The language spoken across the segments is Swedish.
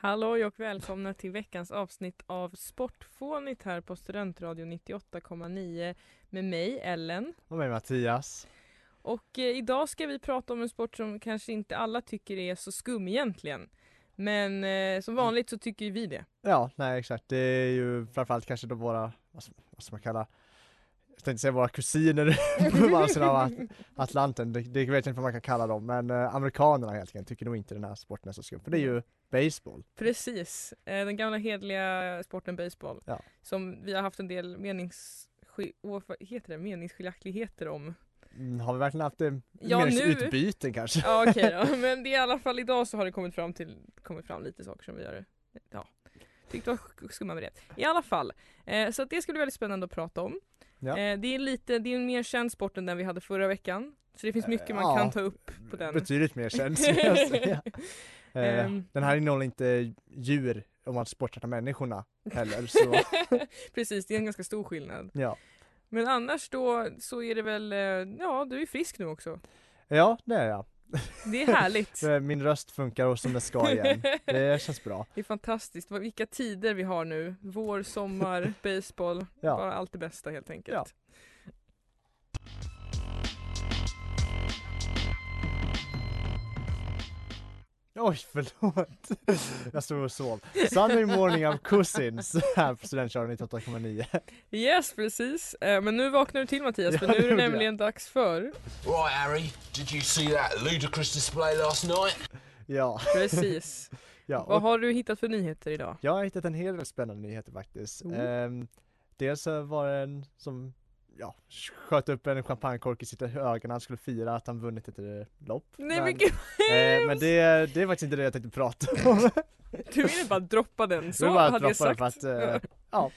Halloj och välkomna till veckans avsnitt av Sportfånigt här på Studentradion 98,9 med mig Ellen. Och med Mattias. Och eh, idag ska vi prata om en sport som kanske inte alla tycker är så skum egentligen. Men eh, som vanligt så tycker ju vi det. Ja, nej exakt. Det är ju framförallt kanske då våra, vad ska, vad ska man kalla jag tänkte säga våra kusiner på sidan av At- Atlanten, det, det vet jag inte vad man kan kalla dem, men eh, amerikanerna helt enkelt tycker nog inte den här sporten är så skum, för det är ju baseball. Precis, eh, den gamla hedliga sporten baseball. Ja. Som vi har haft en del menings... Vad heter det? meningsskiljaktigheter om. Mm, har vi verkligen haft det Ja, meningsutbyten kanske? Ja okej då, men det är i alla fall idag så har det kommit fram till, kommit fram lite saker som vi har ja, tyckte var skumma med det. I alla fall, eh, så det ska bli väldigt spännande att prata om. Ja. Eh, det är lite, det är en mer känd sport än den vi hade förra veckan. Så det finns mycket man Ja, kan ta upp på den. Betydligt mer känd. Eh, Ehm. Den här innehåller inte djur om man sportar människorna heller, så Precis, det är en ganska stor skillnad. ja. Men annars då så är det väl, eh, ja du är frisk nu också. Ja, det är jag. Det är härligt. Eh, Min röst funkar och som det ska igen. Det känns bra. Det är fantastiskt, vilka tider vi har nu. Vår, sommar, baseball, Ja. bara allt det bästa helt enkelt. Ja. Oj, förlåt. Jag stod och sov. Sunday morning of cousins här på Studentkörningen 98,9. Yes, precis. Eh, men nu vaknar du till Mattias, för Ja, nu är det nämligen dags för Right, Harry, did you see that ludicrous display last night? Ja, Precis. ja. Vad har du hittat för nyheter idag? jag har hittat en hel del spännande nyheter faktiskt. Oh. Ehm, dels så var det en som ja, sköt upp en champagnekork i sitt öga när han skulle fira att han vunnit ett eh, lopp. Nej men gud, eh, men det, det är faktiskt inte det jag tänkte prata om. du ville bara droppa den. Så var bara hade jag sagt. för att, eh, ja,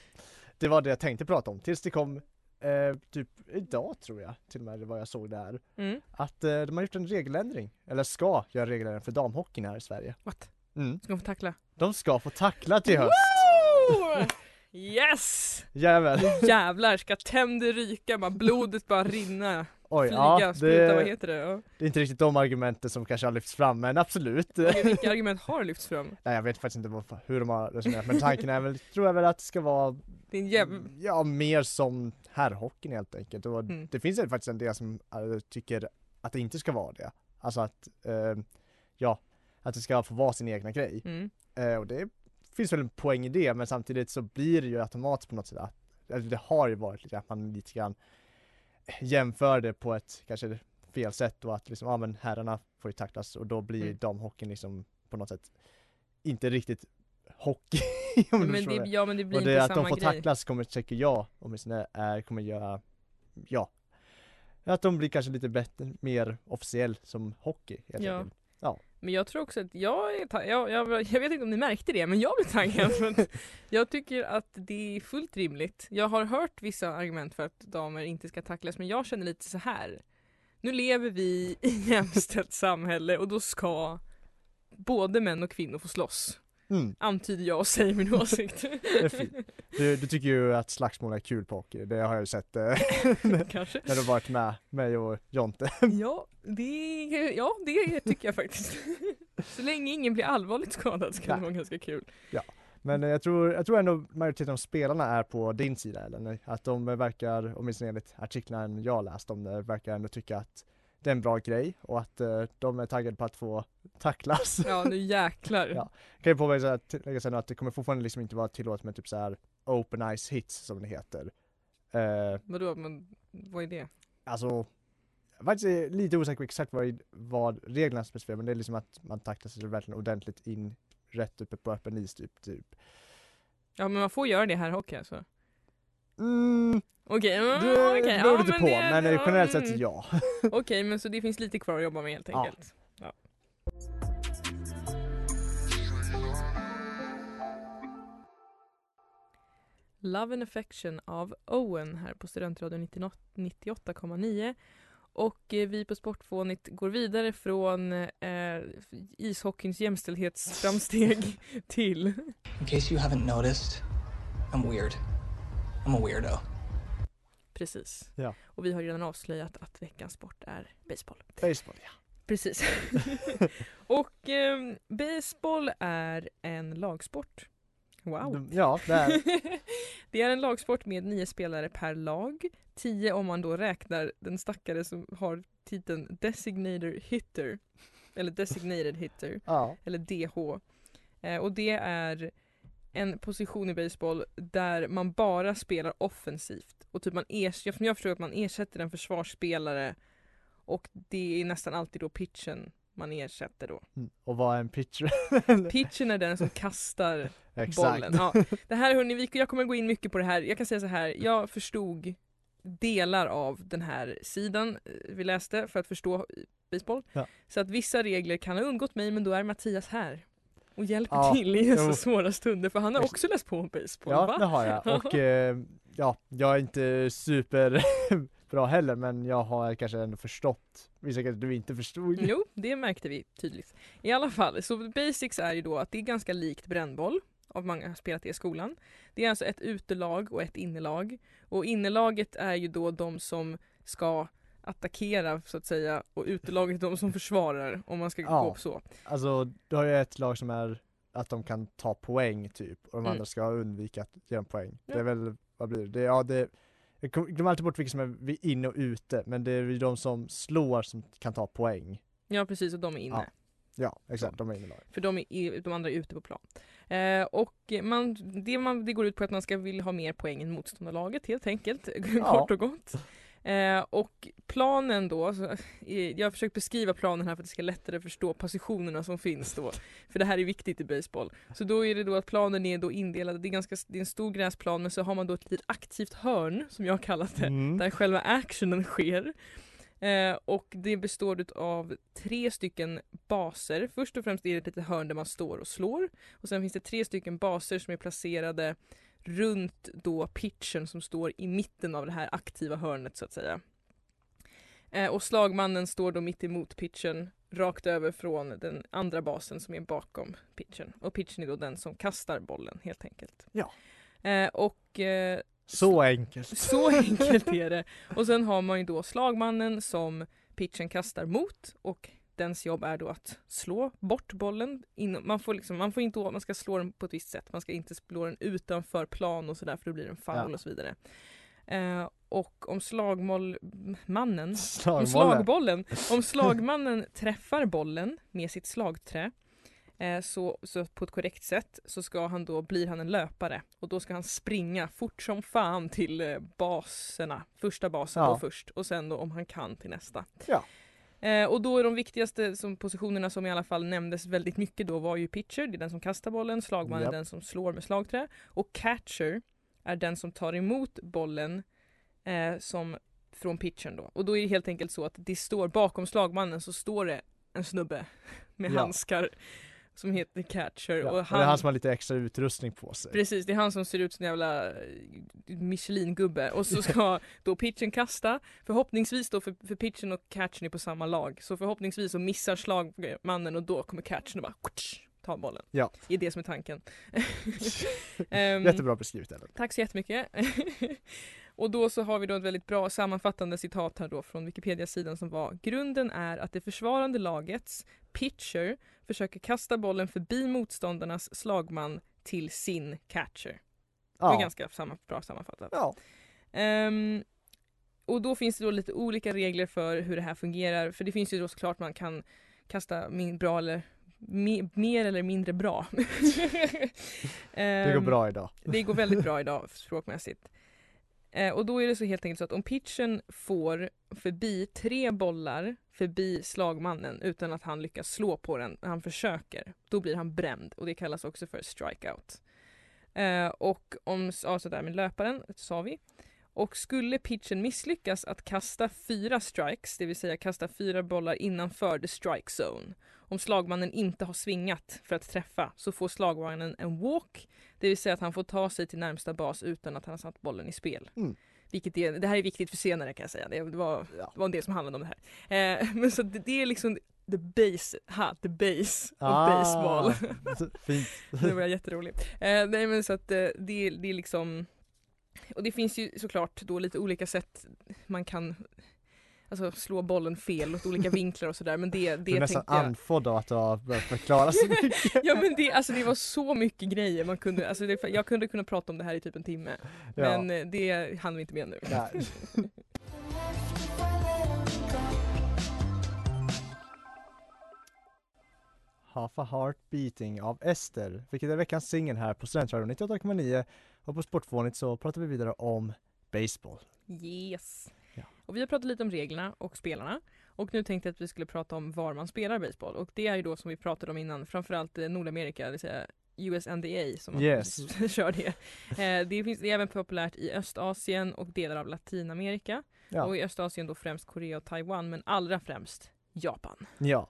det var det jag tänkte prata om tills det kom eh, typ idag tror jag till och med det var jag såg det här. Mm. Att eh, de har gjort en regeländring, eller ska göra regeländring för damhockeyn här i Sverige. What? Mm. Ska man få tackla? De ska få tackla till höst! Yes! Jävel! Jävlar ska tänder ryka, bara blodet bara rinna, Oj, flyga, ja, spruta, vad det, heter det? Ja. det är inte riktigt de argumenten som kanske har lyfts fram men absolut. Okej, Vilka argument har lyfts fram? Nej jag vet faktiskt inte vad, hur de har resonerat men tanken är väl, tror jag väl att det ska vara en jäv... Ja, mer som herrhockeyn helt enkelt. Och Mm. det finns ju faktiskt en del som äh, tycker att det inte ska vara det. Alltså att, eh, ja, att det ska få vara sin egna grej. Mm. Eh, och det finns väl en poäng i det, men samtidigt så blir det ju automatiskt på något sätt att, eller det har ju varit lite att man lite grann jämför det på ett kanske fel sätt och att liksom, ja men herrarna får ju tacklas och då blir Mm. damhockeyn liksom på något sätt inte riktigt hockey om du Men förstår det, ja men det blir och det inte att de samma får grej. tacklas kommer, tycker jag, åtminstone är, kommer göra, ja, att de blir kanske lite bättre, mer officiell som hockey helt Ja. enkelt. Men jag tror också att jag är ta- jag, jag, jag vet inte om ni märkte det, men jag blev taggad. jag tycker att det är fullt rimligt. Jag har hört vissa argument för att damer inte ska tacklas, men jag känner lite så här. Nu lever vi i ett jämställt samhälle och då ska både män och kvinnor få slåss. Mm, Antyder jag och säger min åsikt. det är fint. Du, du tycker ju att slagsmål är kul på hockey, det har jag ju sett eh, Kanske. när du har varit med mig och Jonte. Ja det, ja, det tycker jag faktiskt. Så länge ingen blir allvarligt skadad så kan det Nej. vara ganska kul. Men eh, jag tror, jag tror ändå majoriteten av spelarna är på din sida eller? Att de verkar, åtminstone enligt artiklarna jag läst om det, verkar ändå tycka att det är en bra grej och att eh, de är taggade på att få tacklas. Ja nu jäklar. Ja. Kan ju påpeka sen att det kommer fortfarande liksom inte vara tillåtet med typ så här open ice hits som det heter. Eh, Vadå, men vad är det? alltså, jag är faktiskt lite osäker på exakt vad, vad reglerna specificerar men det är liksom att man sig verkligen ordentligt in rätt uppe på öppen is typ. typ. Ja men man får göra det här i hockey alltså? Mm, Okej, mm, det okej, beror ja, lite på det- men eh, generellt sett ja. Okej, men så det finns lite kvar att jobba med helt Ja. enkelt. Ja. Love and affection av Owen här på Studentradion 90 98,9 och eh, vi på Sportfånigt går vidare från eh, ishockeyns jämställdhetsframsteg till In case you haven't noticed, I'm weird. I'm a weirdo. precis. Ja. Och vi har redan avslöjat att veckans sport är baseball. Baseball ja. Precis. och eh, baseball är en lagsport. Wow. De- Ja, det är det är en lagsport med nio spelare per lag. Tio om man då räknar den stackare som har titeln designated hitter. Eller designated hitter. Ja, Eller DH. Eh, och det är en position i baseball där man bara spelar offensivt. Och typ man ers- som jag förstår att man ersätter en försvarsspelare och det är nästan alltid då pitchen man ersätter då. Mm. och vad är en pitcher? Pitchen är den som kastar bollen. Ja. Det här hörni, vi- jag kommer gå in mycket på det här. Jag kan säga så här, jag förstod delar av den här sidan eh, vi läste för att förstå baseball. Ja. Så att vissa regler kan ha undgått mig men då är Mattias här och hjälper Ja, till i så svåra stunder för han har också läst på om baseball. Ja, va? det har jag och eh, ja, jag är inte super bra heller men jag har kanske ändå förstått vissa grejer du inte förstod. Jo, det märkte vi tydligt. I alla fall, så basics är ju då att det är ganska likt brännboll. Av många har spelat det i skolan. Det är alltså ett utelag och ett innelag. Och innelaget är ju då de som ska attackera så att säga och utelaget är de som försvarar om man ska Ja. gå på så. Alltså du har ju ett lag som är att de kan ta poäng typ och de Mm. andra ska undvika att ge en poäng. Ja. Det är väl, vad blir det? det ja, det jag glömmer alltid bort vilka som är inne och ute men det är ju de som slår som kan ta poäng. Ja precis och de är inne. Ja. Ja exakt, de är inne. För de, är, de andra är ute på plan. Eh, och man, det, man, det går ut på att man ska vilja ha mer poäng än motståndarlaget helt enkelt. Kort och gott. Eh, och planen då, så, eh, jag har försökt beskriva planen här för att det ska lättare förstå positionerna som finns då. För det här är viktigt i baseball. Så då är det då att planen är då indelad, det är, ganska, det är en stor gräsplan men så har man då ett litet aktivt hörn som jag kallat det Mm. där själva actionen sker. Eh, och det består av tre stycken baser. Först och främst är det ett litet hörn där man står och slår. Och sen finns det tre stycken baser som är placerade runt då pitchen som står i mitten av det här aktiva hörnet så att säga. Eh, och slagmannen står då mitt emot pitchen rakt över från den andra basen som är bakom pitchen. Och pitchen är då den som kastar bollen helt enkelt. Ja. Eh, och eh, Så enkelt. så enkelt är det. Och sen har man ju då slagmannen som pitchen kastar mot och dens jobb är då att slå bort bollen. Man, får liksom, man får inte, man ska slå den på ett visst sätt. Man ska inte slå den utanför plan och sådär för då blir det en foul Ja. och så vidare. Eh, och om slagmannen, om Slagbollen. slagbollen, om slagmannen träffar bollen med sitt slagträ eh, så, så på ett korrekt sätt så ska han då, blir han en löpare och då ska han springa fort som fan till eh, baserna, första basen Ja. då först och sen då om han kan till nästa. Ja. Eh, och då är de viktigaste som positionerna som i alla fall nämndes väldigt mycket då var ju pitcher, det är den som kastar bollen, slagman är Japp. den som slår med slagträ och catcher är den som tar emot bollen eh, som från pitchen då. Och då är det helt enkelt så att det står bakom slagmannen så står det en snubbe med Ja. handskar som heter catcher. Ja. Och Och det är han som har lite extra utrustning på sig. Precis, det är han som ser ut som en jävla eh, Michelin-gubbe och så ska då pitchen kasta Förhoppningsvis då för, för pitchen och catchen är på samma lag Så förhoppningsvis så missar slagmannen och då kommer catchen och bara ta bollen Ja. Det är det som är tanken Ehm, Jättebra beskrivet Ellen. Tack så jättemycket. Och då så har vi då ett väldigt bra sammanfattande citat här då från Wikipedia-sidan som var Grunden är att det försvarande lagets pitcher försöker kasta bollen förbi motståndarnas slagman till sin catcher. Det är Ja. ganska samma, bra sammanfattat. ja. Ehm, och då finns det då lite olika regler för hur det här fungerar. För det finns ju då såklart man kan kasta min bra eller me, mer eller mindre bra. Det går bra idag. det går väldigt bra idag språkmässigt. Eh, och då är det så helt enkelt så att om pitchen får förbi tre bollar förbi slagmannen utan att han lyckas slå på den, han försöker, då blir han bränd och det kallas också för strikeout. Eh, och om, ja sådär med löparen, sa vi. Och skulle pitchen misslyckas att kasta fyra strikes, det vill säga kasta fyra bollar innanför the strike zone. Om slagmannen inte har svingat för att träffa så får slagmannen en walk, det vill säga att han får ta sig till närmsta bas utan att han har satt bollen i spel. Mm. Vilket är, det här är viktigt för senare kan jag säga, det var, Ja. det var en del som handlade om det här. Eh, men så det, det är liksom the base, ha, the base of baseball. Fint. Det var jätteroligt. Eh, nej men så att eh, det, det är liksom och det finns ju såklart då lite olika sätt man kan Alltså slå bollen fel åt olika vinklar och sådär men det, Du det är nästan jag andfådd av att du har börjat förklara så mycket. Ja men det, alltså det var så mycket grejer man kunde, alltså det, jag kunde kunna prata om det här i typ en timme Ja. Men eh, det hann vi inte med nu. Half a Heart Beating av Ester, vilket är veckans singel här på Studentradion 98,9 och på Sportfånigt så pratar vi vidare om baseball. Yes. Och vi har pratat lite om reglerna och spelarna. Och nu tänkte jag att vi skulle prata om var man spelar baseball. Och det är ju då som vi pratade om innan, framförallt eh, Nordamerika, det vill säga USNDA som man Yes. kör det. Eh, det, finns, det är även populärt i Östasien och delar av Latinamerika. Ja. Och i Östasien då främst Korea och Taiwan, men allra främst Japan. ja.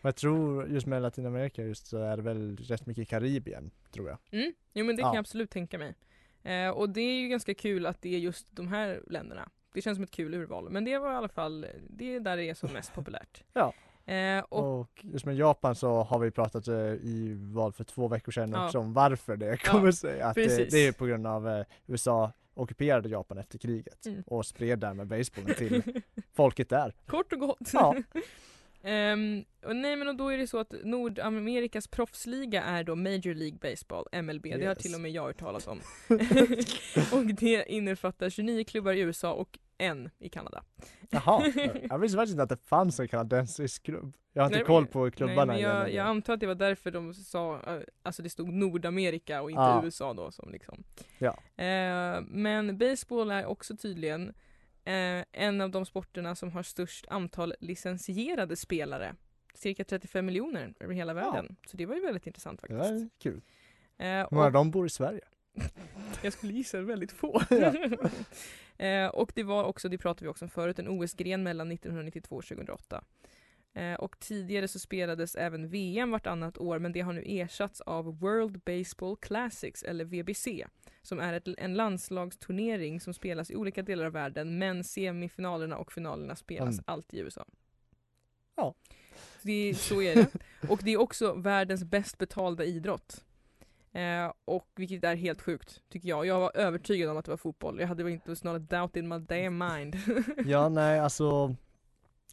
Och jag tror just med Latinamerika just så är det väl rätt mycket Karibien, tror jag. Mm. Jo men det kan Ja. jag absolut tänka mig. Eh, och det är ju ganska kul att det är just de här länderna. Det känns som ett kul urval, men det var i alla fall, det är där det är som mest populärt. Ja. Eh, och, Och just med Japan så har vi pratat eh, i val för två veckor sedan Ja. också om varför det kommer sig. Att det, precis. det är på grund av eh, USA ockuperade Japan efter kriget Mm. och spred därmed basebollen till folket där. Kort och gott. Ja. Ehm, och nej men och då är det så att Nordamerikas proffsliga är då Major League Baseball, MLB. Det har Yes. till och med jag hört talas om. och det innefattar 29 klubbar i USA och en i Kanada. Jaha, jag visste faktiskt inte att det fanns en kanadensisk klubb. Jag har inte Nej, koll på klubbarna Nej, jag, jag antar att det var därför de sa, eh, alltså det stod Nordamerika och inte Ja. USA då som liksom. Ja. Eh, men baseball är också tydligen eh, en av de sporterna som har störst antal licensierade spelare. Cirka 35 miljoner över hela världen. Så det var ju väldigt intressant det faktiskt. var kul. Eh, Hur många av dem bor i Sverige? jag skulle gissa väldigt få. Ja. eh, och det var också, det pratade vi också om förut, en OS-gren mellan 1992 och 2008. Eh, och tidigare så spelades även VM vartannat år men det har nu ersatts av World Baseball Classics eller VBC som är ett, en landslagsturnering som spelas i olika delar av världen men semifinalerna och finalerna spelas Mm. alltid i USA. Ja. Det, så är det. Och det är också världens bäst betalda idrott. Eh, och vilket är helt sjukt tycker jag. Jag var övertygad om att det var fotboll. Jag hade inte snarare doubt in my damn mind. Ja, nej alltså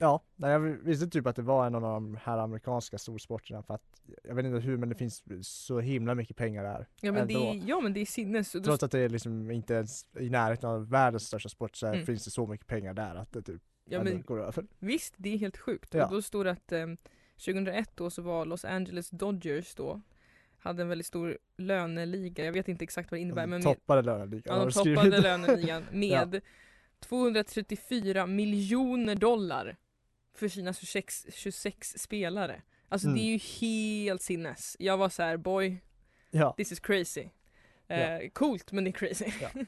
Ja, nej, jag visste typ att det var en av de här amerikanska storsporterna för att jag vet inte hur men det finns så himla mycket pengar där. ja, men det är, ja men det är sinnes. Trots att det är liksom inte ens i närheten av världens största sport så Mm. finns det så mycket pengar där att det typ ja, men, går över. visst, det är helt sjukt. Ja. Och då står det att eh, 2001 då så var Los Angeles Dodgers då hade en väldigt stor löneliga. Jag vet inte exakt vad det innebär De men toppade löneligan. ja, de toppade löneligan med 234 miljoner dollar för sina 26, 26 spelare. Alltså Mm. det är ju helt sinnes. Jag var så här: boy, Ja, this is crazy. Eh, Ja. Coolt men det är crazy. Ja.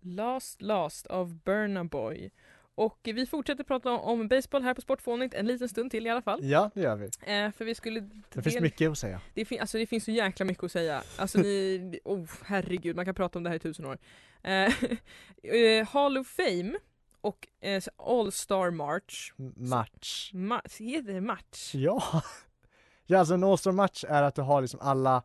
Last Last av Burna Boy. Och vi fortsätter prata om, baseball här på Sportfånigt en liten stund till i alla fall. ja det gör vi. Eh, för vi skulle... Det finns del- mycket att säga. det, fin- alltså det finns så jäkla mycket att säga. Alltså ni, oh, herregud, man kan prata om det här i tusen år. Eh, eh, Hall of Fame och eh, All Star March. Match. Ma- heter det match? Ja. ja alltså en all match är att du har liksom alla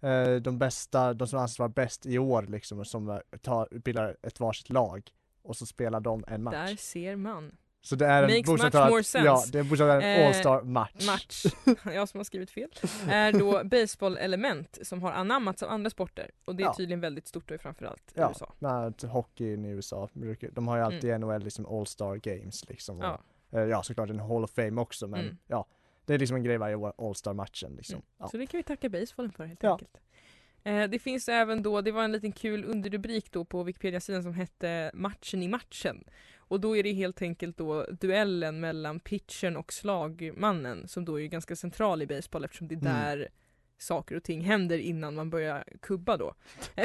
eh, de bästa, de som anses vara bäst i år liksom som eh, tar, bildar ett varsitt lag och så spelar de en match. Där ser man. Så det är en Makes much more sense. Ja, det är bokstavligt en Eh, all-star match. Match, jag som har skrivit fel, är då baseball-element som har anammats av andra sporter. Och det är Ja. tydligen väldigt stort då i framförallt Ja, USA. t- hockeyn i USA, brukar- de har ju alltid i NHL liksom all-star games liksom. Mm. Ja. Och, eh, ja såklart en Hall of Fame också men Mm. ja, det är liksom en grej varje år, All-Star-matchen liksom. Mm. Ja. Så det kan vi tacka basebollen för helt Ja. enkelt. Eh, det finns även då, det var en liten kul underrubrik då på Wikipedia-sidan som hette Matchen i matchen. Och då är det helt enkelt då duellen mellan pitchern och slagmannen som då är ganska central i baseball eftersom det är Mm. där saker och ting händer innan man börjar kubba då.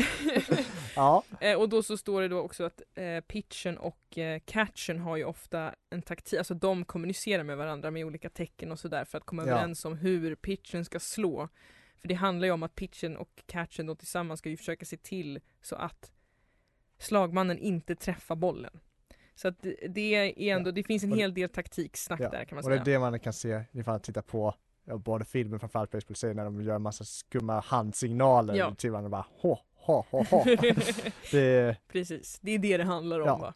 ja, Eh, och då så står det då också att eh, pitchen och eh, catchen har ju ofta en taktik, alltså de kommunicerar med varandra med olika tecken och sådär för att komma Ja. överens om hur pitchen ska slå. För det handlar ju om att pitchen och catchen då tillsammans ska ju försöka se till så att slagmannen inte träffar bollen. Så att det, är ändå, det finns en hel del taktiksnack ja. där kan man och det säga. är det man kan se ifall man tittar på både filmen framförallt baseball när de gör en massa skumma handsignaler Ja. till varandra bara hå, hå, hå, hå. det, Precis, det är det det handlar om Ja. va.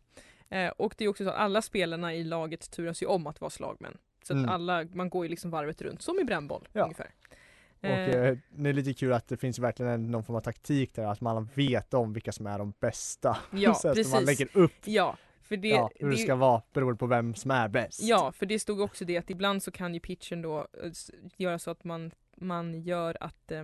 Eh, och det är också så att alla spelarna i laget turas ju om att vara slagmän. Så att Mm. alla, man går ju liksom varvet runt, som i brännboll Ja. ungefär. Och Eh, eh, det är lite kul att det finns verkligen en, någon form av taktik där, att man vet om vilka som är de bästa. Ja, så precis. man lägger upp Ja, för det, ja, hur det det- ska vara beroende på vem som är bäst. Ja, för det stod också det att ibland så kan ju pitchen då eh, göra så att man, man gör att eh,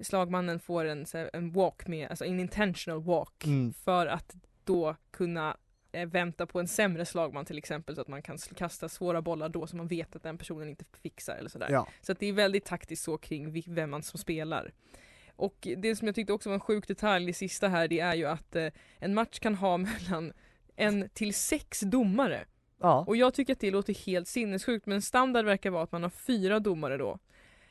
slagmannen får en, en walk med, alltså en intentional walk Mm. för att då kunna vänta på en sämre slagman till exempel så att man kan kasta svåra bollar då som man vet att den personen inte fixar eller sådär. Ja, Så att det är väldigt taktiskt så kring vem man som spelar. Och det som jag tyckte också var en sjuk detalj, det sista här, det är ju att eh, en match kan ha mellan en till sex domare. ja. Och jag tycker att det låter helt sinnessjukt men standard verkar vara att man har fyra domare då.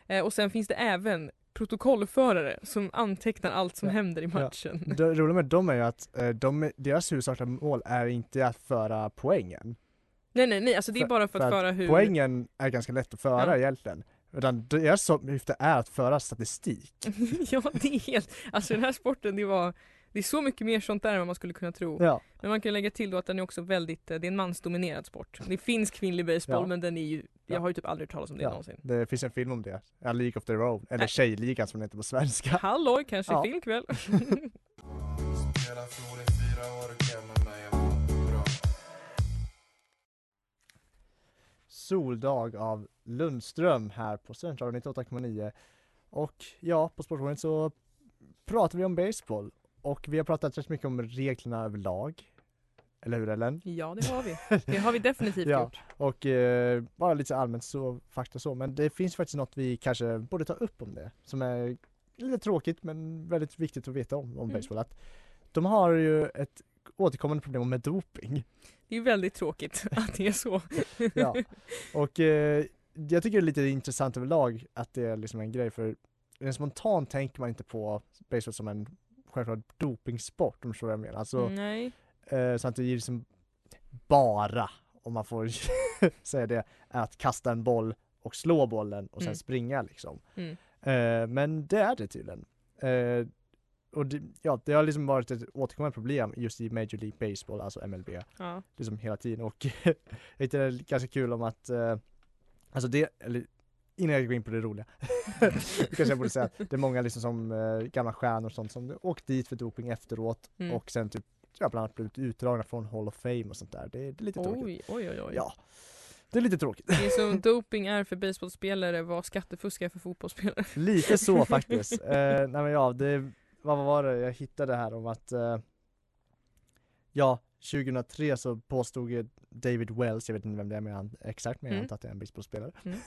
Eh, och sen finns det även protokollförare som antecknar allt som Ja. händer i Ja. matchen. Det roliga med dem är ju att eh, de, deras huvudsakliga mål är inte att föra poängen. Nej nej nej, alltså det är bara för att, för att föra hur... Poängen är ganska lätt att föra Ja. egentligen. Utan deras syfte är att föra statistik. ja det är helt, alltså den här sporten det var det är så mycket mer sånt där än vad man skulle kunna tro. Ja, Men man kan lägga till då att den är också väldigt, eh, det är en mansdominerad sport. Det finns kvinnlig baseball Ja. men den är ju, jag Ja. har ju typ aldrig hört talas om det Ja. någonsin. det finns en film om det. A League of their own. Eller Nej. Tjejligan som den heter på svenska. Halloj, kanske Ja. filmkväll? Soldag av Lundström här på Studentradion 98,9. Och ja, på Sportbladet så pratar vi om baseball. Och vi har pratat rätt mycket om reglerna överlag. Eller hur Ellen? ja det har vi. Det har vi definitivt Ja. gjort. Och eh, bara lite allmänt så, fakta så, men det finns faktiskt något vi kanske borde ta upp om det, som är lite tråkigt men väldigt viktigt att veta om, om Mm. baseball. Att de har ju ett återkommande problem med doping. Det är väldigt tråkigt att det är så. Ja. Och eh, jag tycker det är lite intressant överlag att det är liksom en grej för spontant tänker man inte på baseball som en självklart dopingsport om du förstår vad jag menar. Alltså, Nej. Eh, så att det är liksom bara, om man får säga det, att kasta en boll och slå bollen och sen Mm. springa liksom. Mm. Eh, men det är det tydligen. Eh, och det, ja, det har liksom varit ett återkommande problem just i Major League Baseball, alltså MLB, Ja. liksom hela tiden och jag tyckte det är ganska kul om att, eh, alltså det, eller innan jag går in på det roliga, kanske jag borde säga att det är många liksom som eh, gamla stjärnor och sånt som åkt dit för doping efteråt Mm. och sen typ, ja bland annat blivit utdragna från Hall of Fame och sånt där. Det, det är lite tråkigt. Oj, oj, oj, oj. Ja, det är lite tråkigt. Det är som doping är för baseballspelare vad skattefusk är för fotbollsspelare. Lite så faktiskt. Eh, nej men ja, det, vad var det jag hittade här om att eh, Ja, 2003 så påstod David Wells, jag vet inte vem det är men han, exakt men jag Mm. antar att det är en baseballspelare Mm.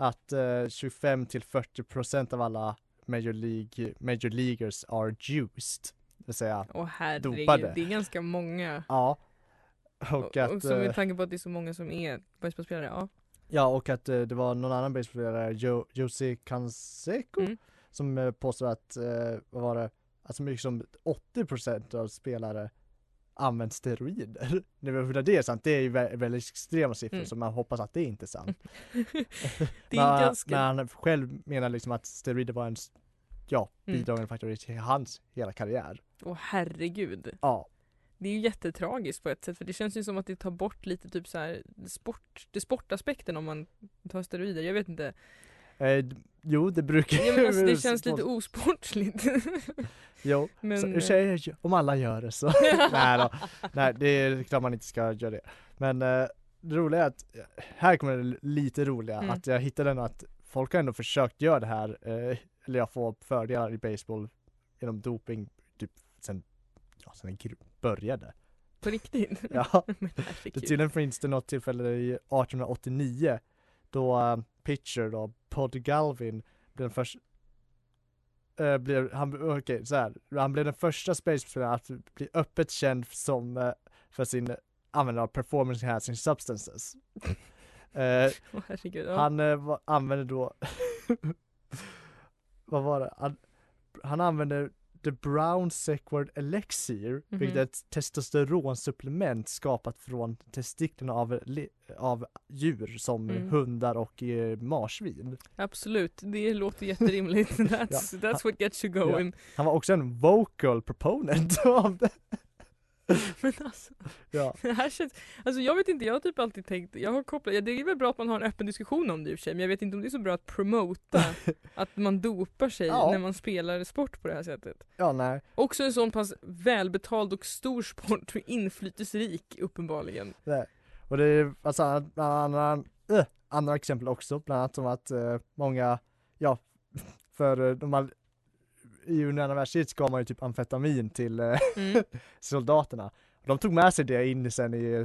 Att eh, 25 till 40 procent av alla Major League, Major Leaguers are juiced Det vill säga, Åh herregud, Dopade. det är ganska många. ja Och att, och så med eh, tanke på att det är så många som är baseballspelare, ja. ja och att eh, det var någon annan baseballspelare, jo, Jose Canseco Mm. som eh, påstår att, vad var det, att så mycket som 80% av spelare använt steroider. Det är hur det är sant, det är ju vä- väldigt extrema siffror Mm. så man hoppas att det inte är sant. Det är men, ganska... men han själv menar liksom att steroider var en, ja, Mm. bidragande faktor till hans hela karriär. Åh herregud. Ja, Det är ju jättetragiskt på ett sätt för det känns ju som att det tar bort lite typ så här sport, det sportaspekten om man tar steroider. Jag vet inte. Eh, jo det brukar Ja, men alltså, det känns lite osportsligt. Jo, men, så, sig, om alla gör det så, nej då, nej det är klart man inte ska göra det. Men, eh, det roliga är att, här kommer det lite roliga, Mm. att jag hittade ändå att folk har ändå försökt göra det här, eh, eller jag får fördelar i baseball genom doping typ sen, ja, sen gr- började. På riktigt? Ja, tydligen finns det något tillfälle i 1889 då uh, pitcher då, Pod Galvin blev den första eh, blev, han, okej så här, han blev den första spacespelaren att bli öppet känd som, eh, för sin användning av performance enhancing substances. Eh, Åh, herregud. Han använde då, vad var det? Han, han använde The Brown Sequard Elixir, vilket Mhm. är ett testosteronsupplement skapat från testiklarna av, av djur som Mm. hundar och eh, marsvin. Absolut, det låter jätterimligt. That's, that's what gets you going. Han var också en vocal proponent av det. Men alltså, Ja, det här känns, alltså jag vet inte, jag har typ alltid tänkt, jag har kopplat, ja, det är väl bra att man har en öppen diskussion om det i och för sig, men jag vet inte om det är så bra att promota att man dopar sig Ja. när man spelar sport på det här sättet. ja nej. Också en sån pass välbetald och stor sport, och inflytelserik uppenbarligen. nej. Och det är alltså andra, andra, äh, andra exempel också, bland annat som att eh, många, ja, för eh, de i världskriget gav man ju typ amfetamin till eh, Mm. soldaterna. De tog med sig det in sen i eh,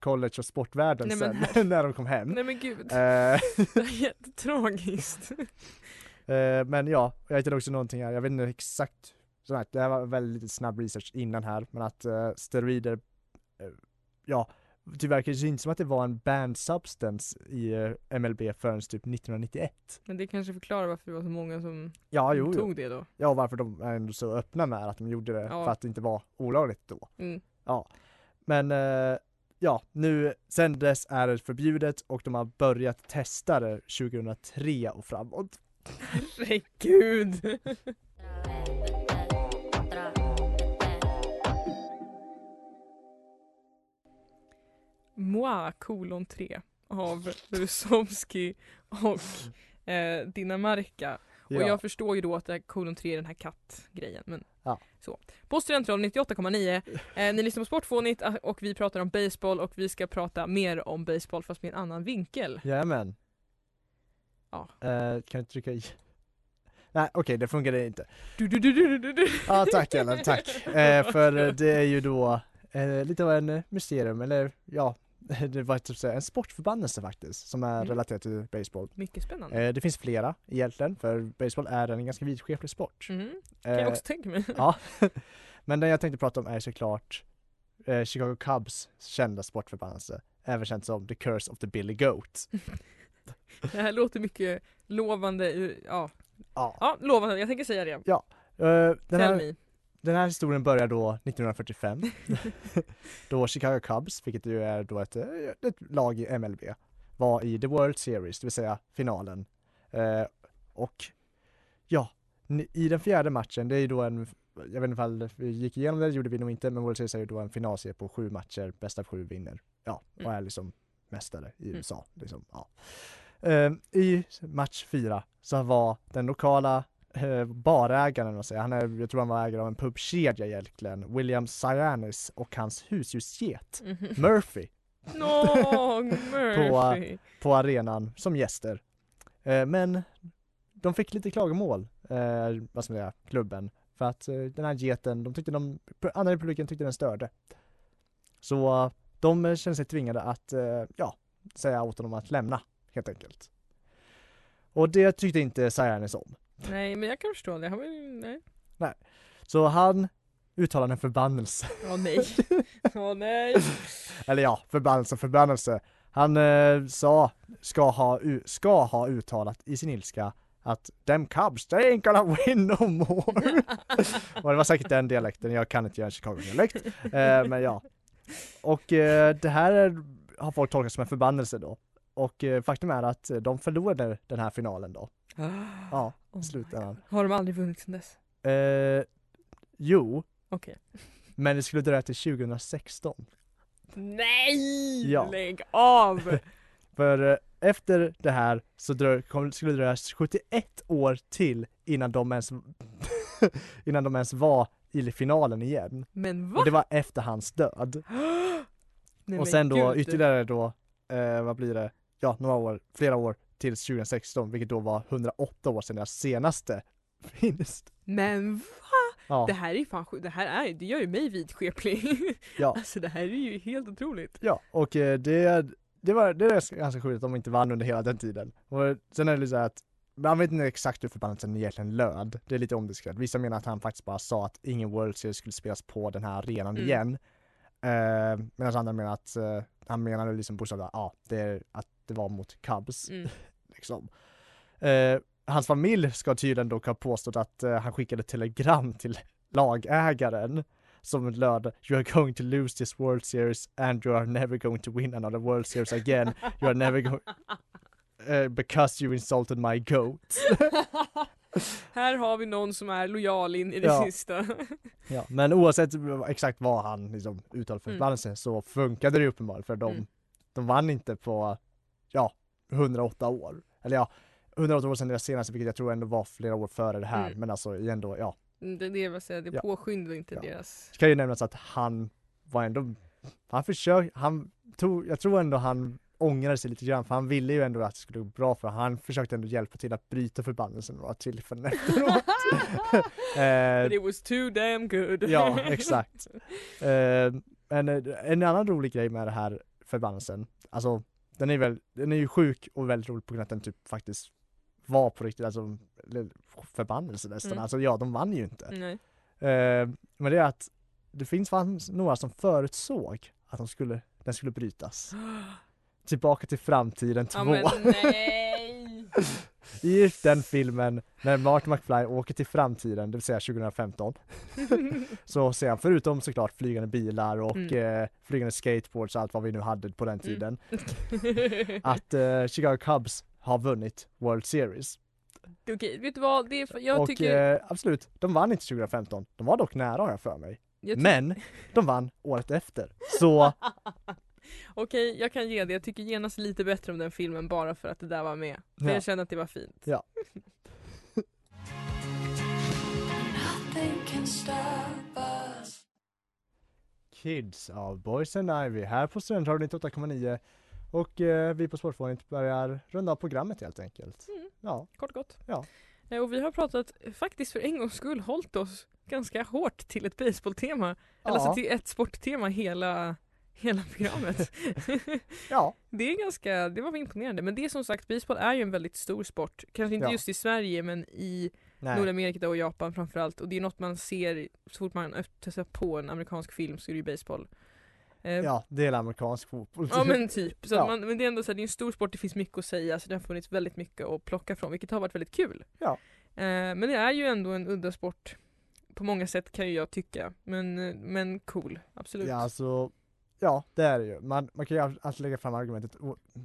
college och sportvärlden Nej, sen när de kom hem. Nej men gud, Eh, det är jättetragiskt. men ja, jag hittade också någonting här, jag vet inte exakt, så här, det här var väldigt snabb research innan här, men att steroider, ja, det verkar ju inte som att det var en banned substance i eh, MLB förrän typ 1991. Men det kanske förklarar varför det var så många som Ja, jo, jo. tog det då. Ja, och varför de är ändå så öppna med att de gjorde det, Ja. för att det inte var olagligt då. Mm. Men eh, ja, nu sen dess är det förbjudet och de har börjat testa det 2003 och framåt. Herregud! Moi kolon 3 av Rusovski och eh, Dinamarca. Och Ja. jag förstår ju då att kolon 3 är den här kattgrejen. Men Ja. så. På Studentradion 98,9. Eh, ni lyssnar på Sportfånigt eh, och vi pratar om baseball och vi ska prata mer om baseball fast med en annan vinkel. Jajamän. Ja. Eh, kan du trycka i? Nej okej, det funkade inte. Du, du, du, du. Ja tack Ellen, tack. Eh, för eh, det är ju då eh, lite av en eh, mysterium, eller ja, det var typ en sportförbannelse faktiskt, som är Mm. relaterat till baseball. Mycket spännande. Eh, det finns flera egentligen, för baseball är en ganska vidskeplig sport. Mm. Kan jag Eh, också tänka mig. Ja, men den jag tänkte prata om är såklart eh, Chicago Cubs kända sportförbannelse, även känt som The Curse of the Billy Goat. Det här låter mycket lovande. Ja, Ja. ja lovande. Jag tänker säga det. Eh, den, Tell här, me. Den här historien börjar då 1945, då Chicago Cubs, vilket ju är då ett, eh, ett lag i MLB, var i The World Series, det vill säga finalen. Eh, och ja, i den fjärde matchen, det är ju då en, jag vet inte ifall vi gick igenom det, det gjorde vi nog inte, men World Series är ju då en finalserie på sju matcher, bäst av sju vinner. Ja, och Mm. är liksom mästare i Mm. USA. Liksom, ja. Eh, I match fyra så var den lokala eh, barägaren, vad säger, han är, jag tror han var ägare av en pubkedja egentligen, William Cyanis och hans husdjursget Mhm. Murphy Nå, Murphy. på arenan som gäster. Eh, men de fick lite klagomål, eh, vad ska man säga, klubben, för att eh, den här geten, de tyckte de, andra i publiken tyckte den störde. Så de kände sig tvingade att, eh, ja, säga åt honom att lämna, helt enkelt. Och det tyckte inte Cyanis om. Nej men jag kan förstå det. Han var ju- nej. Så han uttalade en förbannelse, Åh nej. Åh nej. eller ja, förbannelse, förbannelse. Han eh, sa, ska ha, ska ha uttalat i sin ilska att them Cubs, they ain't gonna win no more. och det var säkert den dialekten, jag kan inte göra en Chicago-dialekt. Eh, men ja. Och eh, det här är, har folk tolkat som en förbannelse då. Och eh, faktum är att de förlorade den här finalen då. Ja, Oh slutändan. Har de aldrig vunnit sedan dess? Eh, jo, Okej. men det skulle dröja till 2016. Nej! Ja. Lägg av! För eh, efter det här så drö- kom, skulle det dröja 71 år till innan de ens, innan de ens var i finalen igen. Men va? Och det var efter hans död. Nej, och sen då gud. ytterligare då eh, vad blir det, ja några år, flera år till 2016 vilket då var 108 år sedan deras senaste vinst. Men va? Ja, Det här är fan sjukt. Det här är, det gör ju mig vidskeplig. Ja. Alltså det här är ju helt otroligt. ja och eh, det, det var det är ganska sjukt att de inte vann under hela den tiden. Och sen är det så att man vet inte exakt hur förbannelsen egentligen löd. Det är lite omdiskuterat. Vissa menar att han faktiskt bara sa att ingen World Series skulle spelas på den här arenan Mm. igen. Eh, Medan andra menar att eh, han menade liksom bokstavligt ja, det är att det var mot Cubs. Mm. liksom. Eh, hans familj ska tydligen dock ha påstått att eh, han skickade telegram till lagägaren som löd You are going to lose this World Series and you are never going to win another World Series again. You are never going eh, because you insulted my goat. Här har vi någon som är lojal in i det Ja. sista. ja, men oavsett exakt vad han liksom uttalade för Mm. förbannelse så funkade det uppenbarligen för de, Mm. de vann inte på ja, 108 år. Eller ja, 108 år sedan deras senaste vilket jag tror ändå var flera år före det här Mm. men alltså igen då, ja. Det, det, vill säga, det Ja. påskyndar inte Ja. deras... Det kan ju nämnas att han var ändå, han försökte, han tog, jag tror ändå han ångrade sig lite grann för han ville ju ändå att det skulle gå bra för han försökte ändå hjälpa till att bryta förbannelsen några tillfällen efteråt. eh, But it was too damn good. ja, exakt. Eh, men eh, en annan rolig grej med det här förbannelsen, alltså den är väl, den är ju sjuk och väldigt rolig på grund av att den typ faktiskt var på riktigt, alltså förbannelse nästan, Mm. alltså ja de vann ju inte. Eh, men det är att det finns fanns några som förutsåg att de skulle, den skulle brytas. Tillbaka till framtiden 2. Ja! I den filmen när Martin McFly åker till framtiden, det vill säga 2015, så ser han förutom såklart flygande bilar och Mm. eh, flygande skateboards och allt vad vi nu hade på den Mm. tiden, att eh, Chicago Cubs har vunnit World Series. Okej, vet du vad? Det är, jag och tycker... eh, absolut, de vann inte 2015, de var dock nära har jag för mig. jag Men de vann året efter. Så Okej, jag kan ge det. Jag tycker genast lite bättre om den filmen bara för att det där var med. För Ja. jag kände att det var fint. Ja. Kids av Boys and Ivy här på Studentradion 98,9 och eh, vi på Sportfånigt börjar runda av programmet helt enkelt. Mm. Ja, Kort gott. Ja. Eh, Och vi har pratat, eh, faktiskt för en gångs skull, hållit oss ganska hårt till ett baseballtema. Eller ja, alltså till ett sporttema hela, hela programmet. ja, det är ganska, det var imponerande. Men det är som sagt, baseball är ju en väldigt stor sport. Kanske inte Ja. just i Sverige men i nej, Nordamerika och Japan framförallt. Och det är något man ser så fort man öppnar på en amerikansk film så är det ju baseball. Eh, ja, det är amerikansk fotboll. Ja men typ, så Ja. man, men det är ändå så här, det är en stor sport, det finns mycket att säga så det har funnits väldigt mycket att plocka från vilket har varit väldigt kul. Ja. Eh, men det är ju ändå en udda sport på många sätt kan ju jag tycka. Men, eh, men cool, absolut. Ja, alltså, ja det är det ju. Man, man kan ju all- alltid lägga fram argumentet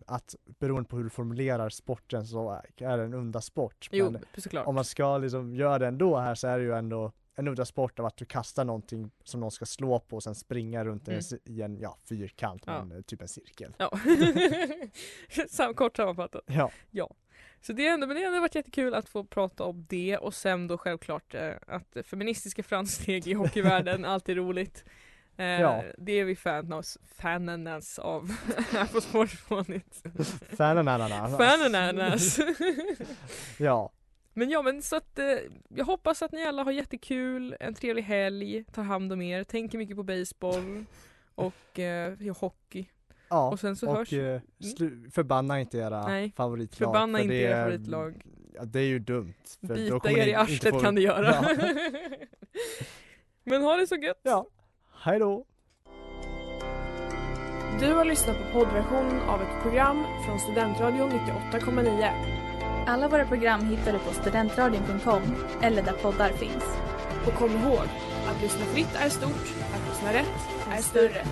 att beroende på hur du formulerar sporten så är- det en udda sport. jo, Men såklart. om man ska liksom göra det ändå här så är det ju ändå en udda sport av att du kastar någonting som någon ska slå på och sen springa runt Mm. i en ja, fyrkant, Ja. men eh, typ en cirkel. Ja. Sam, kort sammanfattat. Ja, Så det, är ändå, men det har ändå varit jättekul att få prata om det och sen då självklart eh, att feministiska framsteg i hockeyvärlden, alltid roligt. Eh, Ja. Det är vi fananas, fananas av här på Sportfånigt. fanen ananas. Fananas! Ja, men ja men så att eh, jag hoppas att ni alla har jättekul, en trevlig helg, tar hand om er, tänker mycket på baseball och eh, hockey. ja. Och sen så och hörs eh, slu- förbanna inte era Nej, favritlag. Förbanna för inte det era favoritlag. Ja, det är ju dumt. Bita er i arslet få- kan du göra. Ja. Men ha det så gött! ja, hej då! Du har lyssnat på poddversion av ett program från Studentradion 98,9. Alla våra program hittar du på studentradion.com eller där poddar finns. Och kom ihåg, att lyssna fritt är stort, att lyssna rätt är större.